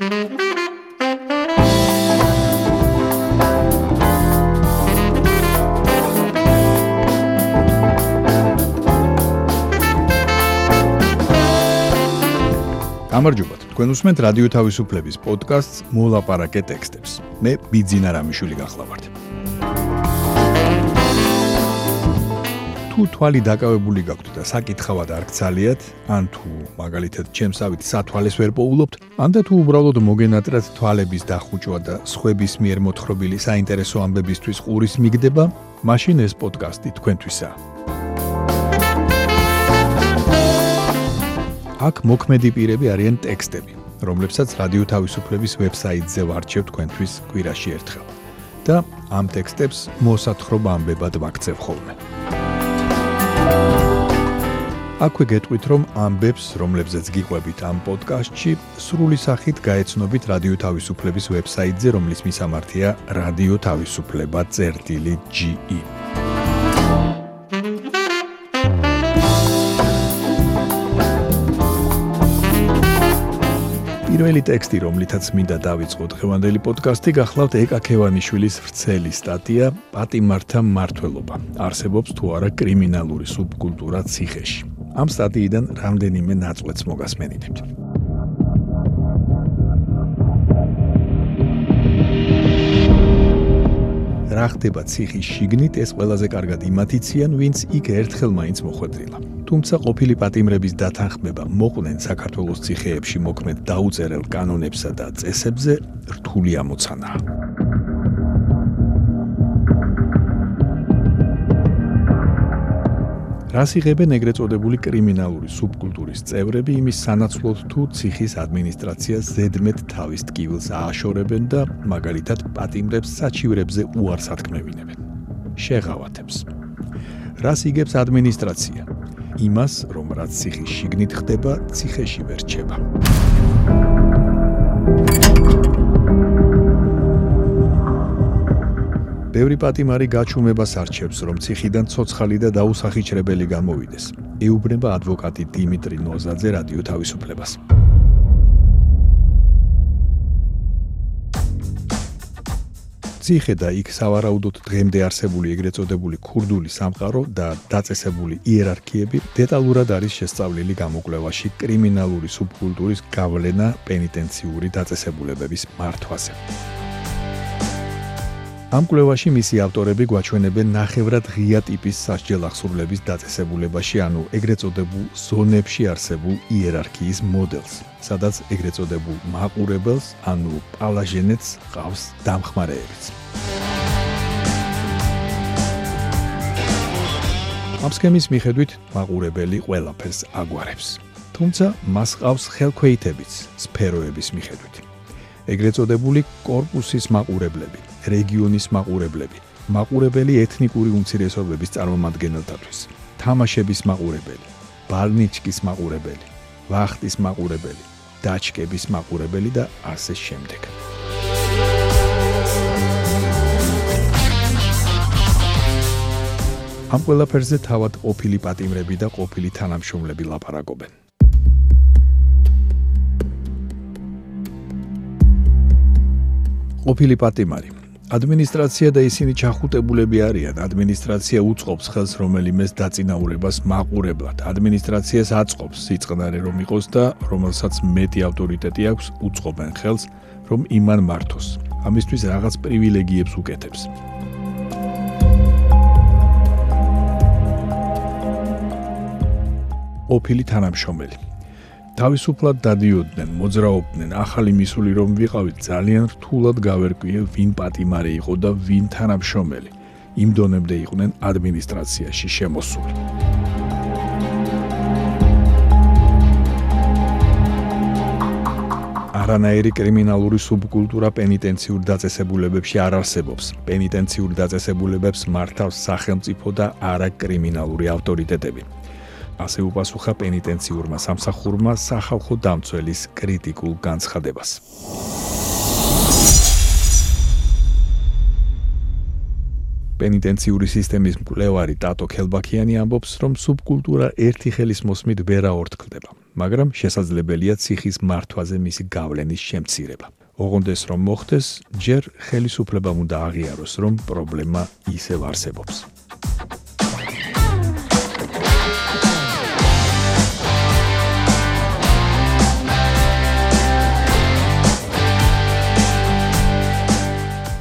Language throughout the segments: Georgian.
გამარჯობა. თქვენ უსმენთ რადიო თავისუფლების პოდკასტს მოლაპარაკე ტექსტებს. მე ბიძინა რამიშვილი გახლავართ. თუ თვალი დაკავებული გაქვთ და საკითხავად არ გცალიათ, ან თუ მაგალითად ჩემსავით სათვალეს ვერ პოულობთ, ან და თუ უბრალოდ მოგენატრათ თვალების დახუჭვა და სხვების მიერ მოთხრობილი საინტერესო ამბებისთვის ყურის მიგდება, მაშინ ეს პოდკასტი თქვენთვისაა. აქ მოქმედი პირები არიან ტექსტები, რომლებსაც რადიო თავისუფლების ვებსაიტზე ვარჩევ თქვენთვის კვირაში ერთხელ. და ამ ტექსტებს მოსათხრობა ამბებად ვაქცევ ხოლმე. აქვე გეტყვით, რომ ამბებს, რომლებზეც გიყვებით ამ პოდკასტში, სრული სახით გაეცნობით რადიო თავისუფლების ვებსაიტზე, რომლის მისამართია radiotavisupleba.ge. პირველი ტექსტი, რომლითაც მინდა დავიწყო დღევანდელი პოდკასტი, გახლავთ ეკა ქევანიშვილის ვრცელი სტატია პატიმართა მართლობა. არსებობს თუ არა კრიმინალური სუბკულტურა ციხეში. ამ სტატიიდან რამდენიმე ნაწყვეტს მოგასმენინებთ. რა ხდება ციხის შიგნით, ეს ყველაზე კარგად იმათიციან, ვინც იქ ერთხელ მაინც მოხვედრილა. თუმცა ყოფილი პატიმრების დათანხმება მოყვნენ საქართველოს ციხეებში მოქმედ დაუწერელ კანონებსა და წესებზე რთული ამოცანაა. რას იღებენ ეგრეთ წოდებული კრიმინალური სუბკულტურის წევრები იმის სანაცვლოდ თუ ციხის ადმინისტრაცია ზედმეტ თავის ტკივილს ააშორებენ და მაგალითად პატიმრებს საჩივრებზე უარს ათქმევინებენ. შეღავათებს. რას იგებს ადმინისტრაცია? იმას, რომ რაც ციხის შიგნით ხდება, ციხეში ვერ რჩება. ბევრი პატიმარი გაჩუმებას არჩევს, რომ ციხიდან ცოცხალი და დაუსახიჩრებელი გამოვიდეს. ეუბნება ადვოკატი დიმიტრი ნოზაძე რადიო თავისუფლებას. ციხე და იქ სავარაუდოდ დღემდე არსებული ეგრეთ წოდებული ქურდული სამყარო და დაწესებული იერარქიები დეტალურად არის შესწავლილი გამოკვლევაში კრიმინალური სუბკულტურის გავლენა პენიტენციური დაწესებულებების მართვაზე. ამ კვლევაში მისი ავტორები გვაჩვენებენ ნახევრად ღია ტიპის სასჯელ აღსრულების დაწესებულებაში, ანუ ეგრეთ წოდებულ ზონებში არსებულ იერარქიის მოდელს, სადაც ეგრეთ წოდებულ მაყურებელს, ანუ პალაჟენეთს ყავს დამხმარეებიც. ამ სქემის მიხედვით მაყურებელი ყველაფერს აგვარებს, თუმცა მას ყავს ხელქვეითებიც სფეროების მიხედვით. ეგრეთ წოდებული კორპუსის მაყურებლები რეგიონის მაყურებლები, მაყურებელი ეთნიკური უმცირესობების წარმომადგენელთათვის, თამაშების მაყურებელი, ბალნიჩკის მაყურებელი, ვახტის მაყურებელი, დაჩკების მაყურებელი და ასე შემდეგ. ამ ყველაფერზე თავად ყოფილი პატიმრები და ყოფილი თანამშრომლები ლაპარაკობენ. ყოფილი პატიმარი ადმინისტრაცია და ისინი ჩახუტებულები არიან. ადმინისტრაცია უწყობს ხელს რომელიმეს დაწინაურებას მაყურებლად. ადმინისტრაციას აწყობს სიწყნარე რომ იყოს და რომელსაც მეტი ავტორიტეტი აქვს, უწყობენ ხელს რომ იმან მართოს. ამისთვის რაღაც პრივილეგიებს უკეთებს. ოფილი თანამშრომელი თავისუფლად დადიოდნენ, მოძრაობდნენ, ახალი მისული რომ ვიყავით, ძალიან რთულად გავერკვიე, ვინ პატიმარი იყო და ვინ თანამშრომელი. იმ დონემდე იყვნენ ადმინისტრაციაში შემოსული. არანაირი კრიმინალური სუბკულტურა პენიტენციურ დაწესებულებებში არ არსებობს. პენიტენციურ დაწესებულებებს მართავს სახელმწიფო და არა კრიმინალური ავტორიტეტები. ასე უპასუხა პენიტენციურმა სამსახურმა სახალხო დამცველის კრიტიკულ განცხადებას. პენიტენციური სისტემის მკვლევარი ტატო ქელბაქიანი ამბობს, რომ სუბკულტურა ერთი ხელის მოსმით ვერაორთქლდება. მაგრამ შესაძლებელია ციხის მართვაზე მისი გავლენის შემცირება. ოღონდეს რომ მოხდეს, ჯერ ხელისუფლებამ უნდა აღიაროს, რომ პრობლემა ისევ არსებობს.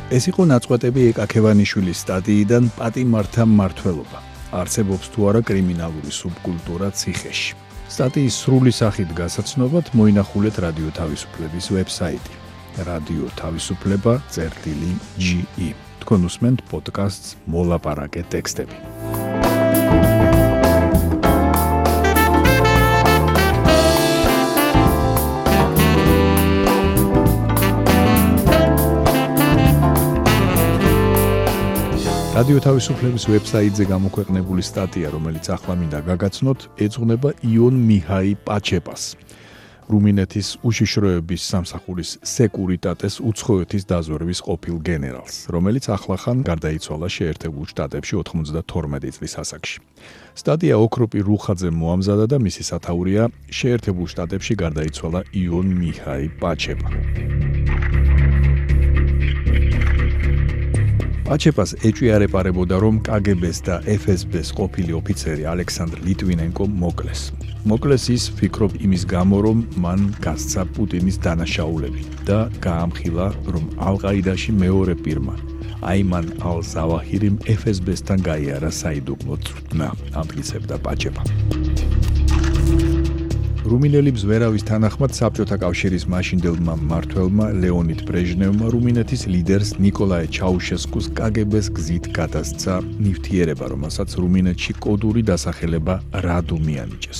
ეს იყო ნაწყვეტები ეკაკევანიშვილის სტატიიდან პატიმართა მართლობა. არსებობს თუ არა კრიმინალური სუბკულტურა ციხეში. სტატიის სრული სახით გასაცნობად მოინახულეთ რადიო თავისუფლების ვებსაიტი radio-tavisufleba.ge. თქვენ უსმენთ პოდკასტს მოლაპარაკე ტექსტები. რადიო თავისუფლების ვებსაიტზე გამოქვეყნებული სტატია, რომელიც ახლა მინდა გაგაცნოთ, ეძღვნება იონ მიჰაი პაჩეპას. რუმინეთის უშიშროების სამსახურის სეკურიტატეს უცხოეთის დაზვერვის ყოფილ გენერალს, რომელიც ახლახან გარდაიცვალა შეერთებულ შტატებში 92 წლის ასაკში. სტატია ოქროპი რუხაძე მოამზადა და მისი სათაურია შეერთებულ შტატებში გარდაიცვალა იონ მიჰაი პაჩეპა. პაჩეპას ეჭვიარეპარებოდა რომ კგბ-ს და FSB-ს ყოფილი ოფიცერი ალექსანდრ ლიტვინენკო მოკლეს. მოკლეს ის ფიქრობ იმის გამო რომ მან გასცა პუტინის დანაშაულები და გაამხილა რომ ალ-ყაიდაში მეორე პირმა აიმან ალ-ზავაჰირიმ FSB-სთან გაიარა საიდუმლო წვრთნა, ამფიცებდა პაჩეპა. რუმინელი ბზვერავის თანახმად საბჭოთა კავშირის მაშინდელმა მმართველმა ლეონიდ ბრეჟნევმა რუმინეთის ლიდერს ნიკოლაე ჩაუშესკუს კგბ-ს გზით გადასცა ნივთიერება, რომელსაც რუმინეთში კოდური დასახელება რადუ მიანიჭეს.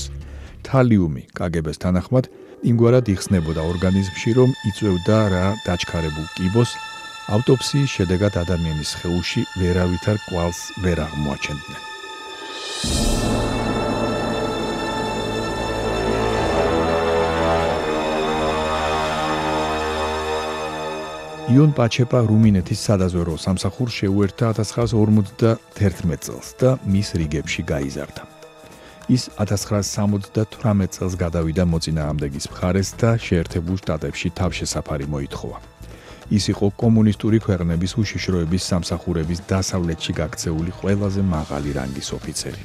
თალიუმი კგბ-ს თანახმად იმგვარად იხსნებოდა ორგანიზმში, რომ იწევდა რა დაჩქარებულ კიბოს ავტოპსიის შედეგად ადამიანის ხეულში ვერავითარ კვალს ვერ აღმოაჩენდნენ. იონ პაჩეპა რუმინეთის სადაზვერო სამსახურს შეუერთა 1951 წელს და მის რიგებში გაიზარდა. ის 1978 წელს გადავიდა მოწინააღმდეგის მხარეს და შეერთებულ შტატებში თავშესაფარი მოითხოვა. ის იყო კომუნისტური ქვეყნების უშიშროების სამსახურების დასავლეთში გაქცეული ყველაზე მაღალი რანგის ოფიცერი.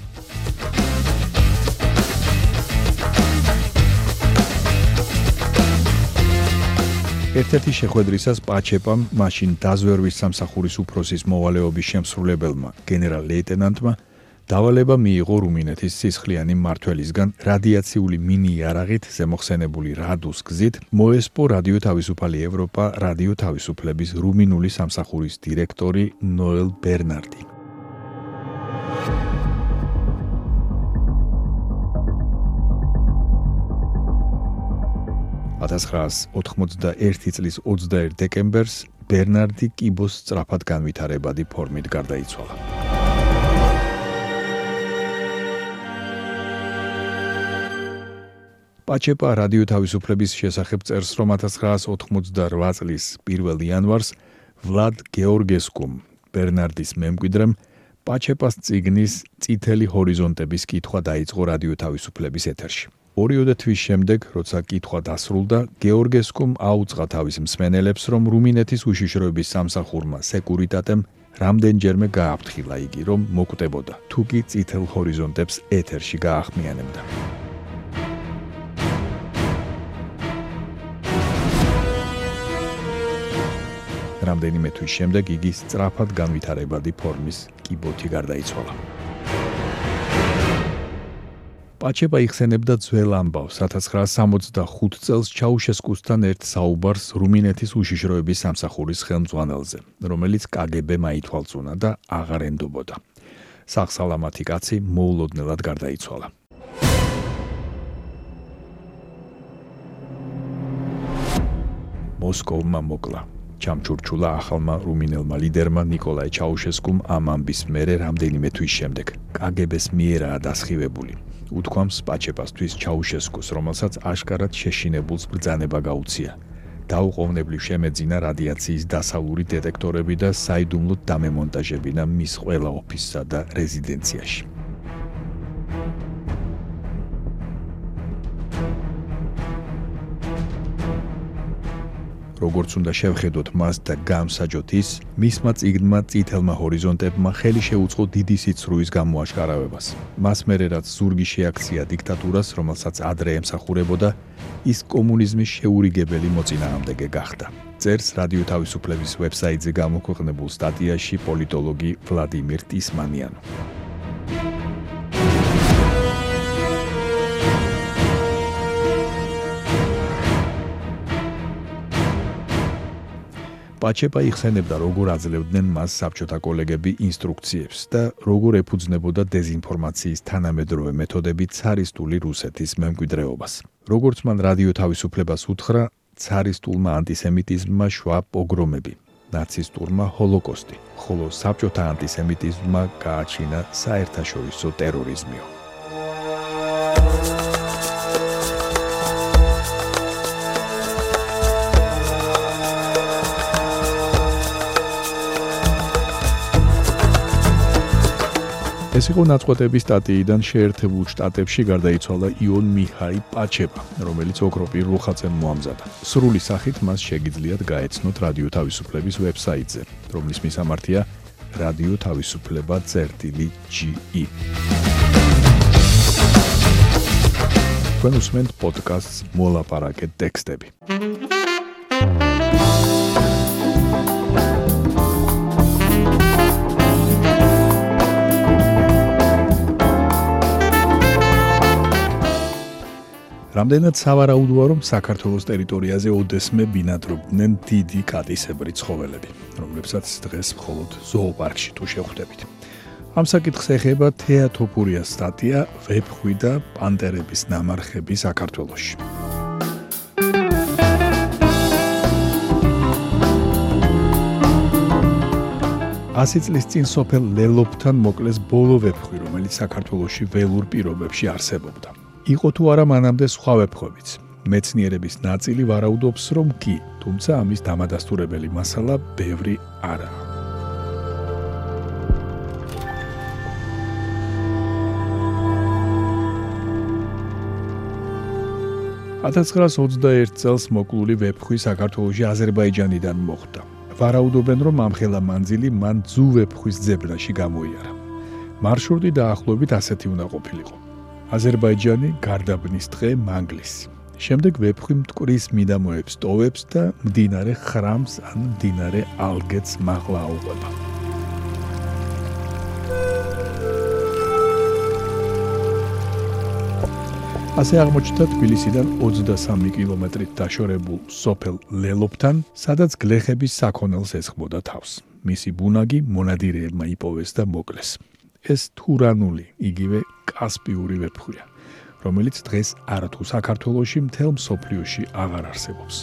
ერთ-ერთი შეხვედრისას პაჩეპამ მაშინ დაზვერვის სამსახურის უფროსის მოვალეობის შემსრულებელმა გენერალ ლეიტენანტმა დავალება მიიღო რუმინეთის სისხლიანი მართველისგან რადიაციული მინი-იარაღით ზემოხსენებული რადუს გზით მოესპო რადიო თავისუფალი ევროპა რადიო თავისუფლების რუმინული სამსახურის დირექტორი ნოელ ბერნარდი 1991 წლის 21 დეკემბერს ბერნარდი კიბოს სწრაფად განვითარებადი ფორმით გარდაიცვალა. პაჩეპა რადიო თავისუფლების შესახებ წერს, რომ 1988 წლის 1 იანვარს ვლად გეორგესკუმ ბერნარდის მემკვიდრემ პაჩეპას ციგნის წითელი ჰორიზონტების კითხვა დაიწყო რადიო თავისუფლების ეთერში. ორიოდე თვის შემდეგ, როცა კითხვა დასრულდა, გეორგესკუმ აუწყა თავის მსმენელებს, რომ რუმინეთის უშიშროების სამსახურმა სეკურიტატემ რამდენჯერმე გააფრთხილა იგი, რომ მოკვდებოდა, თუ კი წითელ ჰორიზონტებს ეთერში გაახმიანებდა. რამდენიმე თვის შემდეგ იგი სწრაფად განვითარებადი ფორმის კიბოთი გარდაიცვალა. პაჩეპა იხსენებდა ძველ ამბავს 1965 წელს ჩაუშესკუსთან ერთ საუბარს რუმინეთის უშიშროების სამსახურის ხელმძღვანელზე, რომელიც კგბ-მა ითვალწუნა და აღარ ენდობოდა. სახსალამათი კაცი მოულოდნელად გარდაიცვალა. მოსკოვმა მოკლა. ჩამჩურჩულა ახალმა რუმინელმა ლიდერმა ნიკოლაი ჩაუშესკუმ ამ ამბის მერე რამდენიმე თვის შემდეგ. კგბ-ს მიერაა დასხივებული. უთქვამს პაჩეპასთვის ჩაუშესკუს, რომელსაც აშკარად შეშინებულს ბრძანება გაუწია. დაუყოვნებლივ შემეძინა რადიაციის დასავლური დეტექტორები და საიდუმლოდ დამემონტაჟებინა მის ყველა ოფისსა და რეზიდენციაში. როგორც უნდა შევხედოთ მას და გამსაჯოთ ის, მისმა ციგნმა წითელმა ჰორიზონტებმა ხელი შეუწყო დიდი სიცრუის გამოაშკარავებას. მას მერე რაც ზურგი შეაქცია დიქტატურას, რომელსაც ადრე ემსახურებოდა, ის კომუნიზმის შეურიგებელი მოწინააღმდეგე გახდა. წერს რადიო თავისუფლების ვებსაიტზე გამოქვეყნებულ სტატიაში პოლიტოლოგი ვლადიმერ ტისმანიანი. პაჩეპა იხსენებდა, როგორ აძლევდნენ მას საბჭოთა კოლეგები ინსტრუქციებს და როგორ ეფუძნებოდა დეзинფორმაციის თანამედროვე მეთოდები ცარისტული რუსეთის მემკვიდრეობას. როგორც მან რადიო თავისუფლებას უთხრა, ცარისტულმა ანტისემიტიზმმა შვა პოგრომები, ნაცისტურმა ჰოლოკოსტი, ხოლო საბჭოთა ანტისემიტიზმმა გააჩინა საერთაშორისო ტერორიზმი. ეს იყო ნაწყვეტების სტატიიდან შეერთებულ შტატებში გარდაიცვალა იონ მიჰაი პაჩეპა, რომელიც ოქრო პირველ ხაცენ მოამზადა. სრული სახით მას შეგიძლიათ გაეცნოთ რადიო თავისუფლების ვებსაიტზე, რომლის მისამართია რადიო თავისუფლება CERTILI.GE. თქვენ უსმენთ პოდკასტს მოლაპარაკეთ ტექსტები. რამდენად სავარაუდოა რომ საქართველოს ტერიტორიაზე ოდესმე ბინადრობდნენ დიდი კატისებრი ცხოველები, რომლებსაც დღეს მხოლოდ ზოოპარკში თუ შეხვდებით. ამ საკითხს ეხება თეატოფურიას სტატია ვებხვი და პანტერების ნამარხები საქართველოში. ასი წლის წინ სოფელ ლელოფთან მოკლეს ბოლო ვებხვი, რომელიც საქართველოში ველურ პირობებში არსებობდა. იყო თუ არა მანამდე სხვა ვებხვებიც. მეცნიერების ნაწილი ვარაუდობს, რომ კი, თუმცა ამის დამადასტურებელი მასალა ბევრი არაა. 1921 წელს მოკლული ვებხვი საქართველოს აზერბაიჯანიდან მოხვდა. ვარაუდობენ, რომ ამხელა მანძილი მან ძუ ვებხვის ძებრაში გამოიარა. მარშრუტი დაახლოებით ასეთი უნდა ყოფილიყო. აზერბაიჯანი გარდაბნის დღე მანგლისი. შემდეგ ვეფხვი მტკვრის მიდამოებს ტოვებს და მდინარე ხრამს ან მდინარე ალგეთს მაღლა აუყვება. ასე აღმოჩნდა თბილისიდან 23 კილომეტრით დაშორებულ სოფელ ლელოფთან, სადაც გლეხების საქონელს ეცხმოდა თავს. მისი ბუნაგი მონადირეებმა იპოვეს და მოკლეს. ეს თურანული, იგივე კასპიური ვეფხვია, რომელიც დღეს არათუ საქართველოში მთელ მსოფლიოში აღარ არსებობს.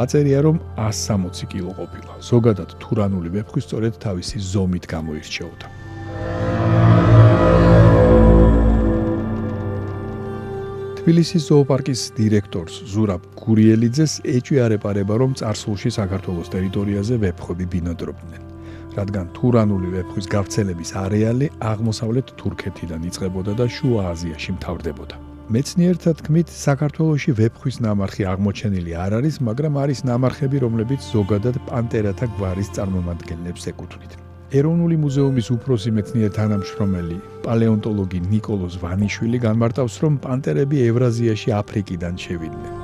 აწერია რომ 160 კილო ყოფილა. ზოგადად თურანული ვეფხვი სწორედ თავისი ზომით გამოირჩეოდა. თბილისის ზოოპარკის დირექტორს ზურაბ გურიელიძეს ეჭვიარეპარება რომ წარსულში საქართველოს ტერიტორიაზე ვეფხვები ბინადრობდნენ. რადგან თურანული ვეფხვის გავრცელების არეალი აღმოსავლეთ თურქეთიდან იწყებოდა და შუა აზიაში მთავრდებოდა. მეცნიერთა თქმით, საქართველოში ვეფხვის ნამარხი აღმოჩენილი არ არის, მაგრამ არის ნამარხები, რომლებიც ზოგადად პანტერათა გვარის წარმომადგენლებს ეკუთვნით. ეროვნული მუზეუმის უფროსი მეცნიერ თანამშრომელი პალეონტოლოგი نيكოლოზ ვანიშვილი განმარტავს, რომ პანტერები ევრაზიაში აფრიკიდან შევიდნენ.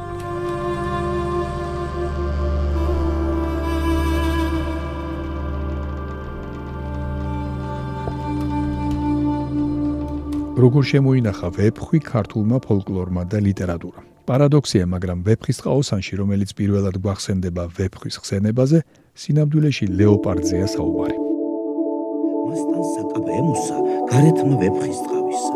როგორ შემოინახა ვეფხვი ქართულმა ფოლკლორმა და ლიტერატურამ. პარადოქსია, მაგრამ ვეფხის ყაოსანში, რომელიც პირველად გვახსენდება ვეფხვის ხსენებაზე, სინამდვილეში ლეოპარდზეა საუბარი. მასთან საკაბემოსა, გარეთმა ვეფხის ტყავისა.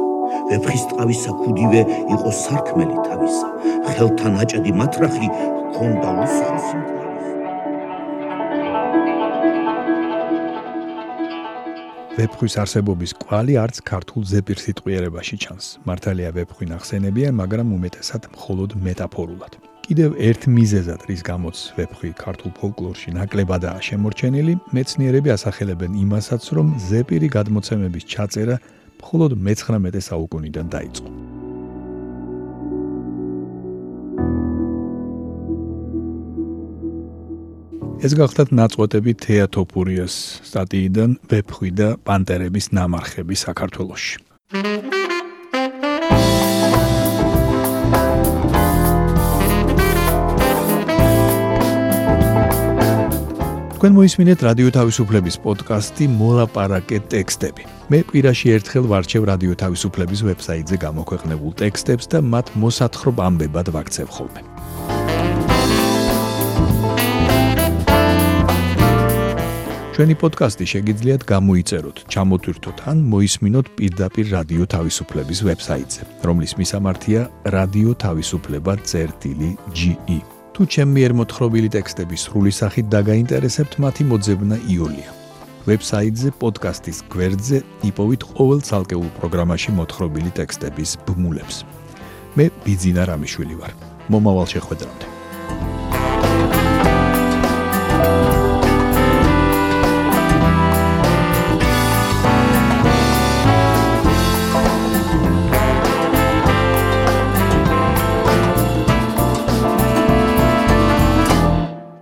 ვეფხის ტყავისა ქუდივე იყო სარქმელი თავისა. ხელთან აჭედი მათრახი ჰქონდა უსხოსი ვეფხვის არსებობის კვალი არც ქართულ ზეპირ სიტყვიერებაში ჩანს. მართალია ვეფხვი ნახსენებია, მაგრამ უმეტესად მხოლოდ მეტაფორულად. კიდევ ერთ მიზეზად, რის გამოც ვეფხვი ქართულ ფოლკლორში ნაკლებადაა შემორჩენილი, მეცნიერები ასახელებენ იმასაც, რომ ზეპირი გადმოცემების ჩაწერა მხოლოდ მე-19 საუკუნიდან დაიწყო. ეს გახლავთ ნაწყვეტები თეატოფურიას სტატიიდან ვეფხვი და პანტერების ნამარხები საქართველოში. თქვენ მოისმინეთ რადიო თავისუფლების პოდკასტი მოლაპარაკე ტექსტები. მე პირაში ერთხელ ვარჩევ რადიო თავისუფლების ვებსაიტზე გამოქვეყნებულ ტექსტებს და მათ მოსათხრობ ამბებად ვაქცევ ხოლმე. ჩვენი პოდკასტი შეგიძლიათ გამოიწეროთ, ჩამოტვირთოთ ან მოისმინოთ პირდაპირ რადიო თავისუფლების ვებსაიტზე, რომლის მისამართია თავისუფლება.ge. თუ ჩემ მიერ მოთხრობილი ტექსტების სრული სახით დაგაინტერესებთ, მათი მოძებნა იოლია. ვებსაიტზე პოდკასტის გვერდზე იპოვით ყოველ ცალკეულ პროგრამაში მოთხრობილი ტექსტების ბმულებს. მე ბიძინა რამიშვილი ვარ. მომავალ შეხვედრამდე.